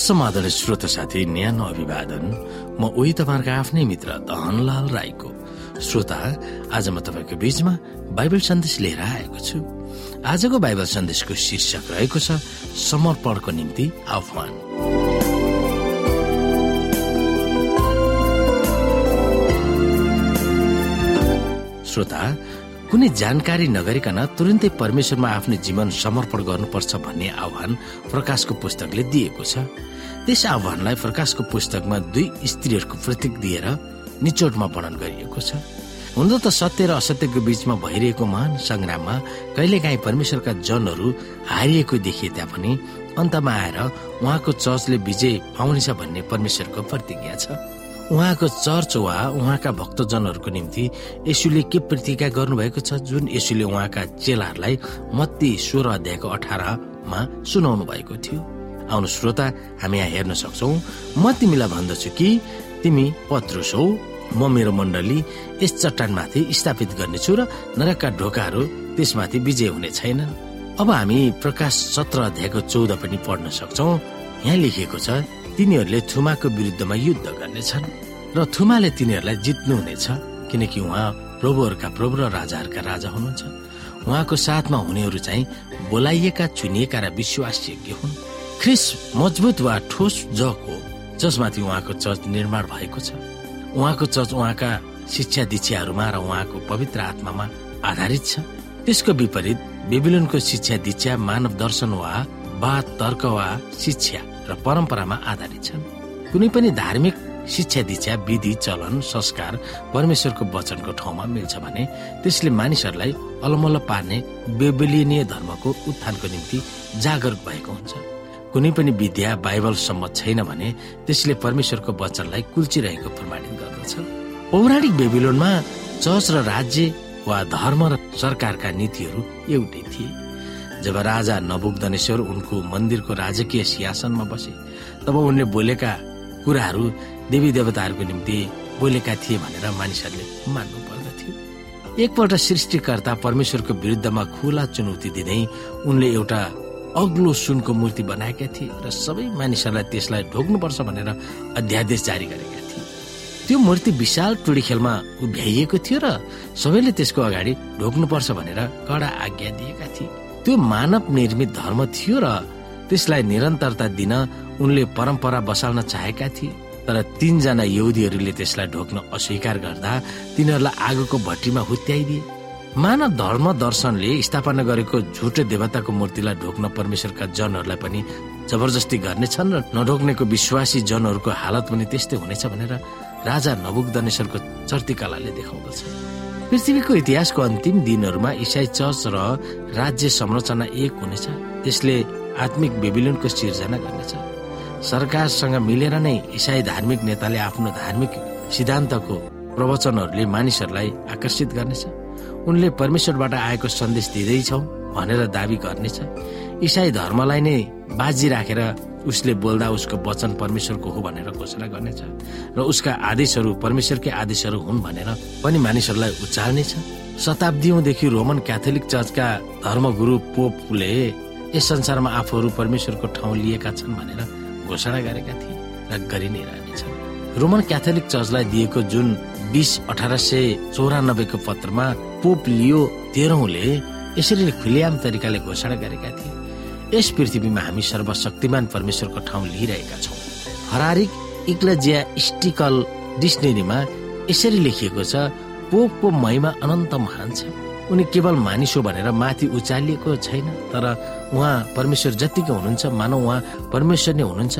समाधान श्रोत साथी न्यानो अभिवादन म उही तपाईँहरूको आफ्नै मित्र धनलाल राईको। श्रोता आज म तपाईँको बीचमा बाइबल सन्देश लिएर आएको छु। आजको बाइबल सन्देशको शीर्षक रहेको छ समर्पणको निम्ति आह्वान। श्रोता कुनै जानकारी नगरिकन तुरन्तै परमेश्वरमा आफ्नो जीवन समर्पण गर्नुपर्छ भन्ने आह्वान प्रकाशको पुस्तकले दिएको छ। त्यस आह्वानलाई प्रकाशको पुस्तकमा दुई स्त्रीहरूको प्रतीक दिएर निचोटमा वर्णन गरिएको छ। हुन त सत्य र असत्यको बीचमा भइरहेको महान संग्राममा कहिलेकाहीँ परमेश्वरका जनहरू हारिएको देखिए तापनि अन्तमा आएर उहाँको चर्चले विजय पाउनेछ भन्ने परमेश्वरको प्रतिज्ञा छ। उहाँको चर्च वा उहाँका भक्तजनहरूको निम्ति यसुले के प्रतिज्ञा गर्नुभएको छ? जुन यसुले उहाँका चेलाहरूलाई मत्ती सोह्र अध्यायको अठारमा सुनाउनु भएको थियो। आउनु श्रोता हामी यहाँ हेर्न सक्छौ म तिमीलाई भन्दछु कि? तिमी पत्रुस हौ। म मेरो मण्डली यस चट्टानमाथि स्थापित गर्नेछु र नरकका ढोकाहरू त्यसमाथि विजय हुने छैन अब हामी प्रकाश सत्र अध्यायको चौध पनि पढ्न सक्छौ। यहाँ लेखिएको छ तिनीहरूले थुमाको विरुद्धमा युद्ध गर्नेछन् र थुमाले तिनीहरूलाई जित्नुहुनेछ किनकि उहाँ प्रभुहरूका प्रभु र राजाहरूका राजा हुनुहुन्छ। उहाँको साथमा हुनेहरू चाहिँ बोलाइएका चुनिएका र विश्वासयोग्य हुन्। ख्रिस मजबुत वा ठोस जग हो जसमाथि उहाँको चर्च निर्माण भएको छ। उहाँको चर्च उहाँका शिक्षा दीक्षाहरूमा र उहाँको पवित्र आत्मामा आधारित छ। त्यसको विपरीत बेबिलोनको शिक्षा दीक्षा मानव दर्शन वा वाद तर्क वा शिक्षा र परम्परामा आधारित छन्। कुनै पनि धार्मिक शिक्षा दीक्षा विधि चलन संस्कार परमेश्वरको वचनको ठाउँमा मिल्छ भने त्यसले मानिसहरूलाई अलमल्ल पार्ने बेबेलियनीय धर्मको उत्थानको निम्ति जागरुक भएको हुन्छ। कुनै पनि विद्या बाइबल सम्मत छैन भने त्यसले परमेश्वरको वचनलाई कुल्चिरहेको प्रमाणित गर्दछ। पौराणिक बेबिलोनमा चर्च र राज्य वा धर्म र सरकारका नीतिहरू एउटै थिए। जब राजा नबुकदनेश्वर उनको मन्दिरको राजकीय सिंहासनमा बसे तब उनले बोलेका कुराहरू देवी देवताहरूको निम्ति बोलेका थिए भनेर मानिसहरूले मान्नु पर्दथ्यो एकपल्ट सृष्टिकर्ता परमेश्वरको विरुद्धमा खुला चुनौती दिँदै उनले एउटा अग्लो सुनको मूर्ति बनाएका थिए र सबै मानिसहरूलाई त्यसलाई ढोक्नुपर्छ भनेर अध्यादेश जारी गरेका थिए। त्यो मूर्ति विशाल टुडी खेलमा उभ्याइएको थियो र सबैले त्यसको अगाडि ढोक्नुपर्छ भनेर कडा आज्ञा दिएका थिए। त्यो मानव निर्मित धर्म थियो र त्यसलाई निरन्तरता दिन उनले परम्परा बसाल्न चाहेका थिए। तर तीनजना यहुदीहरूले त्यसलाई ढोक्न अस्वीकार गर्दा तिनीहरूलाई आगोको भट्टीमा हुत्याइदिए। मानव धर्म दर्शनले स्थापना गरेको झुटो देवताको मूर्तिलाई ढोक्न परमेश्वरका जनहरूलाई पनि जबरजस्ती गर्नेछन् र नढोक्नेको विश्वासी जनहरूको हालत पनि त्यस्तै हुनेछ भनेर राजा नबुकदनेश्वरको चर्तिकलाले देखाउँदछ। पृथ्वीको इतिहासको अन्तिम दिनहरूमा इसाई चर्च र राज्य संरचना एक हुनेछ। त्यसले आत्मिक बेबिलोनको सिर्जना गर्नेछ। सरकारसँग मिलेर नै इसाई धार्मिक नेताले आफ्नो धार्मिक सिद्धान्तको प्रवचनहरूले मानिसहरूलाई आकर्षित गर्नेछ। उनले परमेश्वरबाट आएको सन्देश दिँदैछौ भनेर दावी गर्नेछ। इसाई धर्मलाई नै बाजी राखेर उसले बोल्दा उसको वचन परमेश्वरको हो भनेर घोषणा गर्नेछ र उसका आदेशहरू परमेश्वरकै आदेशहरू हुन् भनेर पनि मानिसहरूलाई उचाल्नेछ। शताब्दीदेखि रोमन क्याथोलिक चर्चका धर्मगुरु पोपले यस संसारमा आफूहरू परमेश्वरको ठाउँ लिएका छन् भनेर घोषणा गरेका थिए र गरि नै रहनेछन्। रोमन क्याथोलिक चर्चलाई दिएको जुन बिस अठार सय चौरानब्बेको पत्रमा पोप लियो तेह्रौले यसरी खुलियाम तरिकाले घोषणा गरेका थिए। यस पृथ्वीमा हामी सर्वशक्तिमान परमेश्वरको ठाउँ लिइरहेका छौँ। हरारिक इक्लजिया स्टिकल डिक्सनेरीमा यसरी लेखिएको छ पोपको महिमा अनन्त महान छ। उनी केवल मानिस हो भनेर माथि उचालिएको छैन तर उहाँ परमेश्वर जतिको हुनुहुन्छ मानव उहाँ परमेश्वर नै हुनुहुन्छ।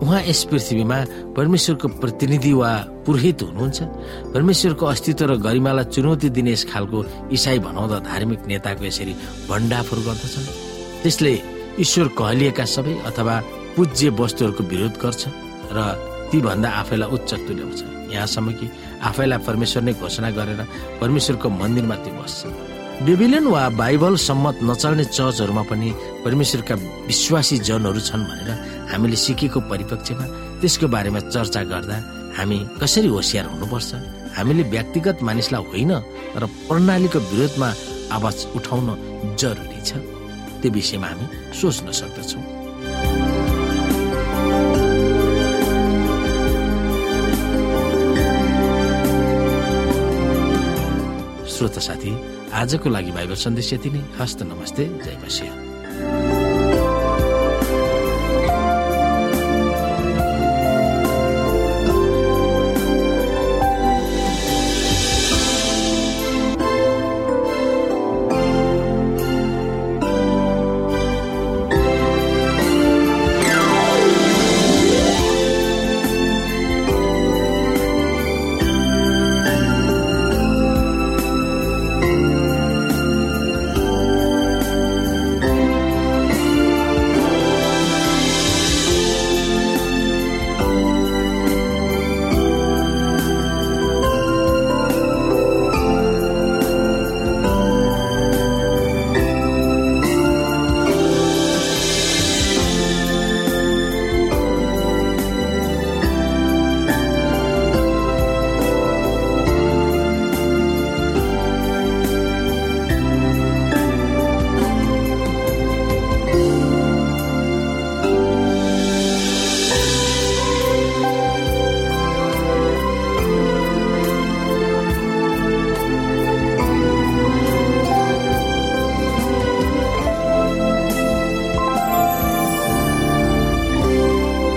उहाँ यस पृथ्वीमा परमेश्वरको प्रतिनिधि वा पुरोहित हुनुहुन्छ। परमेश्वरको अस्तित्व र गरिमालाई चुनौती दिने यस खालको इसाई भनाउँदा धार्मिक नेताको यसरी भण्डाफुर गर्दछन्। त्यसले ईश्वर कहलिएका सबै अथवा पूज्य वस्तुहरूको विरोध गर्छ र ती भन्दा आफैलाई उच्च तुल्याउँछ। यहाँसम्म कि आफैलाई परमेश्वर नै घोषणा गरेर परमेश्वरको मन्दिरमा त्यो बस्छ। बेबिलियन वा बाइबल सम्मत नचल्ने चर्चहरूमा पनि परमेश्वरका विश्वासी जनहरू छन् भनेर हामीले सिकेको परिप्रेक्ष्यमा त्यसको बारेमा चर्चा गर्दा हामी कसरी होसियार हुनुपर्छ? हामीले व्यक्तिगत मानिसलाई होइन तर प्रणालीको विरोधमा आवाज उठाउन जरुरी छ। त्यो विषयमा हामी सोच्न सक्दछौँ। श्रोता साथी आजको लागि बाइबल सन्देश यति नै। हस्त नमस्ते। जय बसिया